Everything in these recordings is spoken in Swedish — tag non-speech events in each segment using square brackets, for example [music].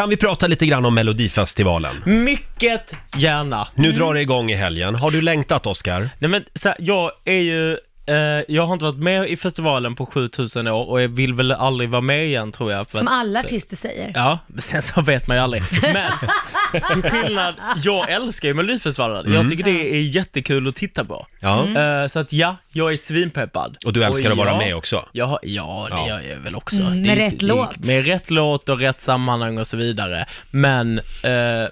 Kan vi prata lite grann om Melodifestivalen? Mycket gärna. Nu drar det igång i helgen. Har du längtat, Oscar? Nej men så här, jag är ju, jag har inte varit med i festivalen på 7000 år och jag vill väl aldrig vara med igen tror jag. För Som att- alla artister säger. Ja, men sen så vet man ju aldrig. Men [laughs] till skillnad, jag älskar ju Melodifestivalen. Jag tycker det är jättekul att titta på. Ja. Eh, så att ja, jag är svinpeppad. Och du älskar att vara med också? Jag, ja, det Ja. gör jag väl också. Mm, med det- rätt det- låt. Med rätt låt och rätt sammanhang och så vidare. Men eh,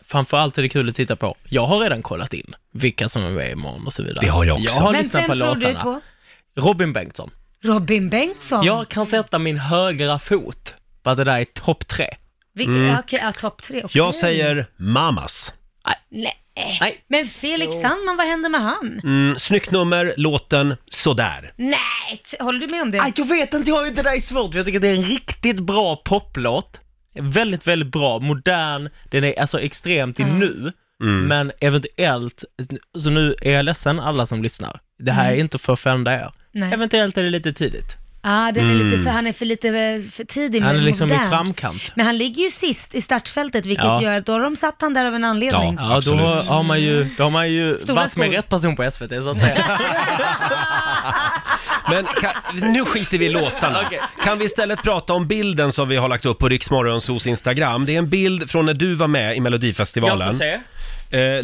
framförallt är det kul att titta på. Jag har redan kollat in vilka som är med imorgon och så vidare. Det har jag också. Jag har Men lyssnat vem på tror låtarna. du på? Robin Bengtsson. Robin Bengtsson? Jag kan sätta min högra fot på att det där är topp tre. Vilka, ja, Okej, ja, topp tre. okej. Jag säger Mamas. Nej. Nej. Men Felix Sandman, vad händer med han? Mm, snyggt nummer, låten sådär. Nej, t- håller du med om det? Aj, jag vet inte, jag, det där är svårt. Jag tycker det är en riktigt bra poplåt. Väldigt, väldigt bra, modern, den är alltså extremt i nu. Men eventuellt, så nu är jag ledsen alla som lyssnar. Det här är inte för att offenda er. Nej. Eventuellt är det lite tidigt. ah, den är lite för, han är för lite eh, för tidig Han är med liksom i modernt. framkant. Men han ligger ju sist i startfältet, vilket Ja. gör att då har de satt han där av en anledning. Ja. Ja, då Absolut. har man ju, då har man ju Stora varit med skor. rätt person på SVT så att säga. [laughs] Men kan, nu skiter vi i låtarna. Kan vi istället prata om bilden som vi har lagt upp på Riksmorgonsos Instagram? Det är en bild från när du var med i Jag Melodifestivalen. får se. Eh,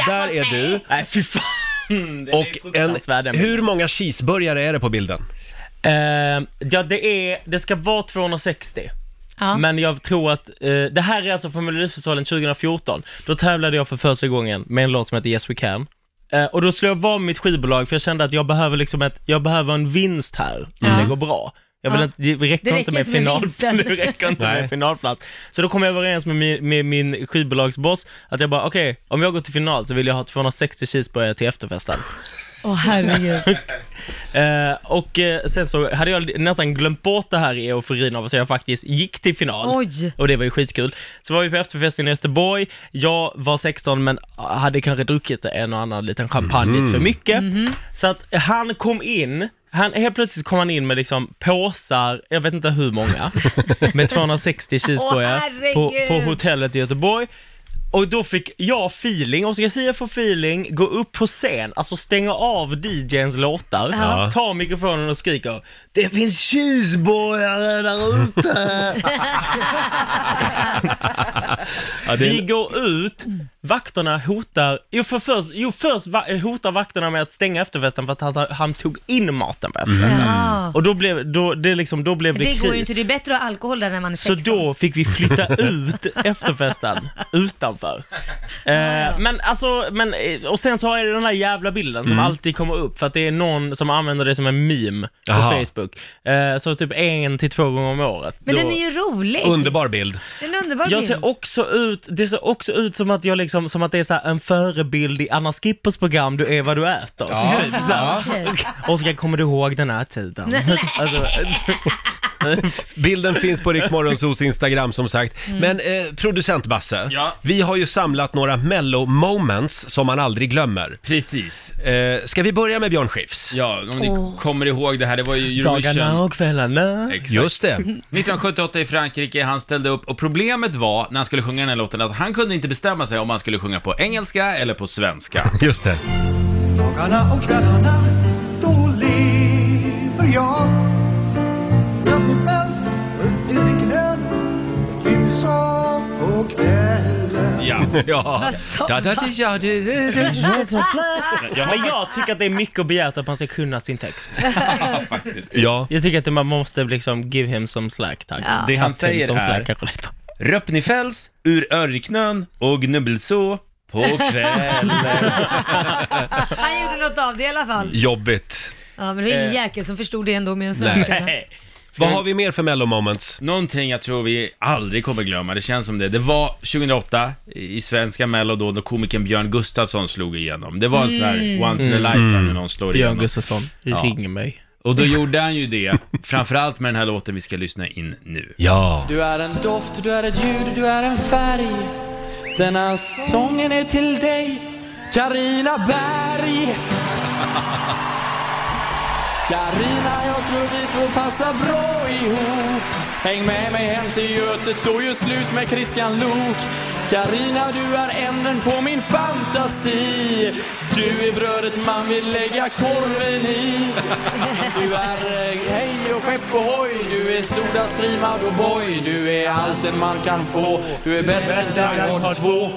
där är du. Nej, fy fan. Den är Och en, fruktansvärd, den hur många cheeseburgare är det på bilden? Eh, ja, det är, det ska vara 260. Ja. Men jag tror att, eh, det här är alltså från Melodifestivalen 2014. Då tävlade jag för första gången med en låt som heter Yes We Can. Eh, och då skulle jag vara med mitt skivbolag för jag kände att jag behöver liksom ett, jag behöver en vinst här om det går bra. Jag vill Ja. inte, det räcker, Det inte med final, [laughs] det räcker inte med finalplats. Så då kom jag överens med min, med min skivbolagsboss att jag bara, okej, om jag går till final så vill jag ha 260 cheeseburgare till efterfesten. Åh herregud. [laughs] Eh, och eh, sen så hade jag nästan glömt bort det här i euforin av att jag faktiskt gick till final. Oj. Och det var ju skitkul. Så var vi på efterfesten i Göteborg. Jag var 16 men hade kanske druckit en och annan liten champagne lite för mycket. Så att han kom in, han, helt plötsligt kom han in med liksom påsar, jag vet inte hur många, med [laughs] 260 cheeseburgare på, herregud. på hotellet i Göteborg. Och då fick jag feeling, Oscar Sia får feeling, gå upp på scen, alltså stänga av DJns låtar, Ja. ta mikrofonen och skrika Det finns cheeseburgare där ute! [laughs] Ja, det är Vi går ut, vakterna hotar, jo, för först, jo först va, hotar vakterna med att stänga efterfesten för att han, han tog in maten på efterfesten. Jaha. Och då blev, då, det liksom, då blev det, Det går ju kris. inte, det är bättre att ha alkohol där när man är Så 16. då fick vi flytta ut [laughs] efterfesten utanför. [laughs] Eh, men alltså, men, eh, och sen så har jag den här jävla bilden som alltid kommer upp för att det är någon som använder det som en meme på Jaha. Facebook. Eh, så typ en till två gånger om året. Men Då- den är ju rolig. underbar bild. Den är underbar jag bild. ser också ut, det ser också ut som att jag liksom, som att det är så här en förebild i Anna Skippers program Du är vad du äter. Ja. Typ så här. Okej. Oskar, kommer du ihåg den här tiden? alltså, [laughs] [laughs] Bilden finns på Riksmorgonsos Instagram som sagt. Mm. Men eh, producent Basse, Ja. vi har ju samlat några mello-moments som man aldrig glömmer. Precis. Eh, ska vi börja med Björn Skifs? Ja, om ni Åh. kommer ihåg det här, det var ju dagarna Eurovision. och kvällarna. Exakt. Just det. [laughs] 1978 i Frankrike, han ställde upp och problemet var när han skulle sjunga den här låten att han kunde inte bestämma sig om han skulle sjunga på engelska eller på svenska. [laughs] Just det. Dagarna och kvällarna, då lever jag. [laughs] Ja. Ja. Da, da, ja, det. Men jag tycker att det är mycket att begära att man ska kunna sin text. [laughs] faktiskt. ja. Jag tycker att man måste liksom give him some slack, tack. Ja. Det han säger some är- slack, kanske lite. Röpnifels ur örknön och gnubbelså på kvällen. [laughs] Han gjorde något av det i alla fall. Jobbigt. Ja, men det var ingen Eh. jäkel som förstod det ändå med en svenska. Nej. Vad har vi mer för mello-moments? Någonting jag tror vi aldrig kommer glömma, det känns som det. Det var 2008 i svenska Mello då, då komikern Björn Gustafsson slog igenom. Det var en sån här once in a lifetime när någon slår Björn igenom. Gustafsson, Ja. ring mig. Och då gjorde han ju det, framförallt med den här låten vi ska lyssna in nu. Ja. Du är en doft, du är ett ljud, du är en färg Denna sången är till dig, Karina Berg [laughs] Karina, jag tror vi två passar bra ihop Häng med mig hem till Götet och gör slut med Christian Lok. Karina, du är änden på min fantasi. Du är brödet man vill lägga korven i. Du är eh, hej och skepp och hoj. Du är sodastreamad och boy. Du är allt en man kan få. Du är bättre än Dagmar 2.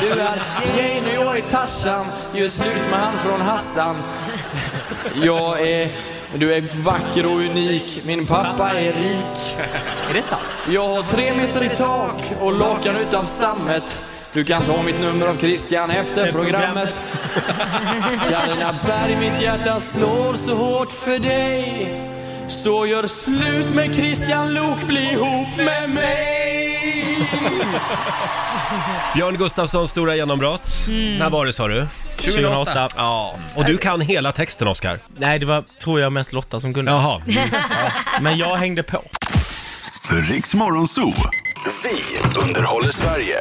Du är Jane och jag är Tarzan. Gör slut med han från Hassan. Jag är... Du är vacker och unik. Min pappa är rik. Är det sant? Jag har tre meter i tak och lakan utav sammet. Du kan ta mitt nummer av Christian efter programmet. Carina [laughs] Berg, mitt hjärta slår så hårt för dig. Så gör slut med Christian Lok, bli ihop med mig. [laughs] Björn Gustafssons stora genombrott. När var det sa du? 2008. Ja, och du kan hela texten Oscar. Nej, det var, tror jag, mest Lotta som kunde. Jaha. [laughs] Men jag hängde på. Riks Morgonzoo. Vi underhåller Sverige.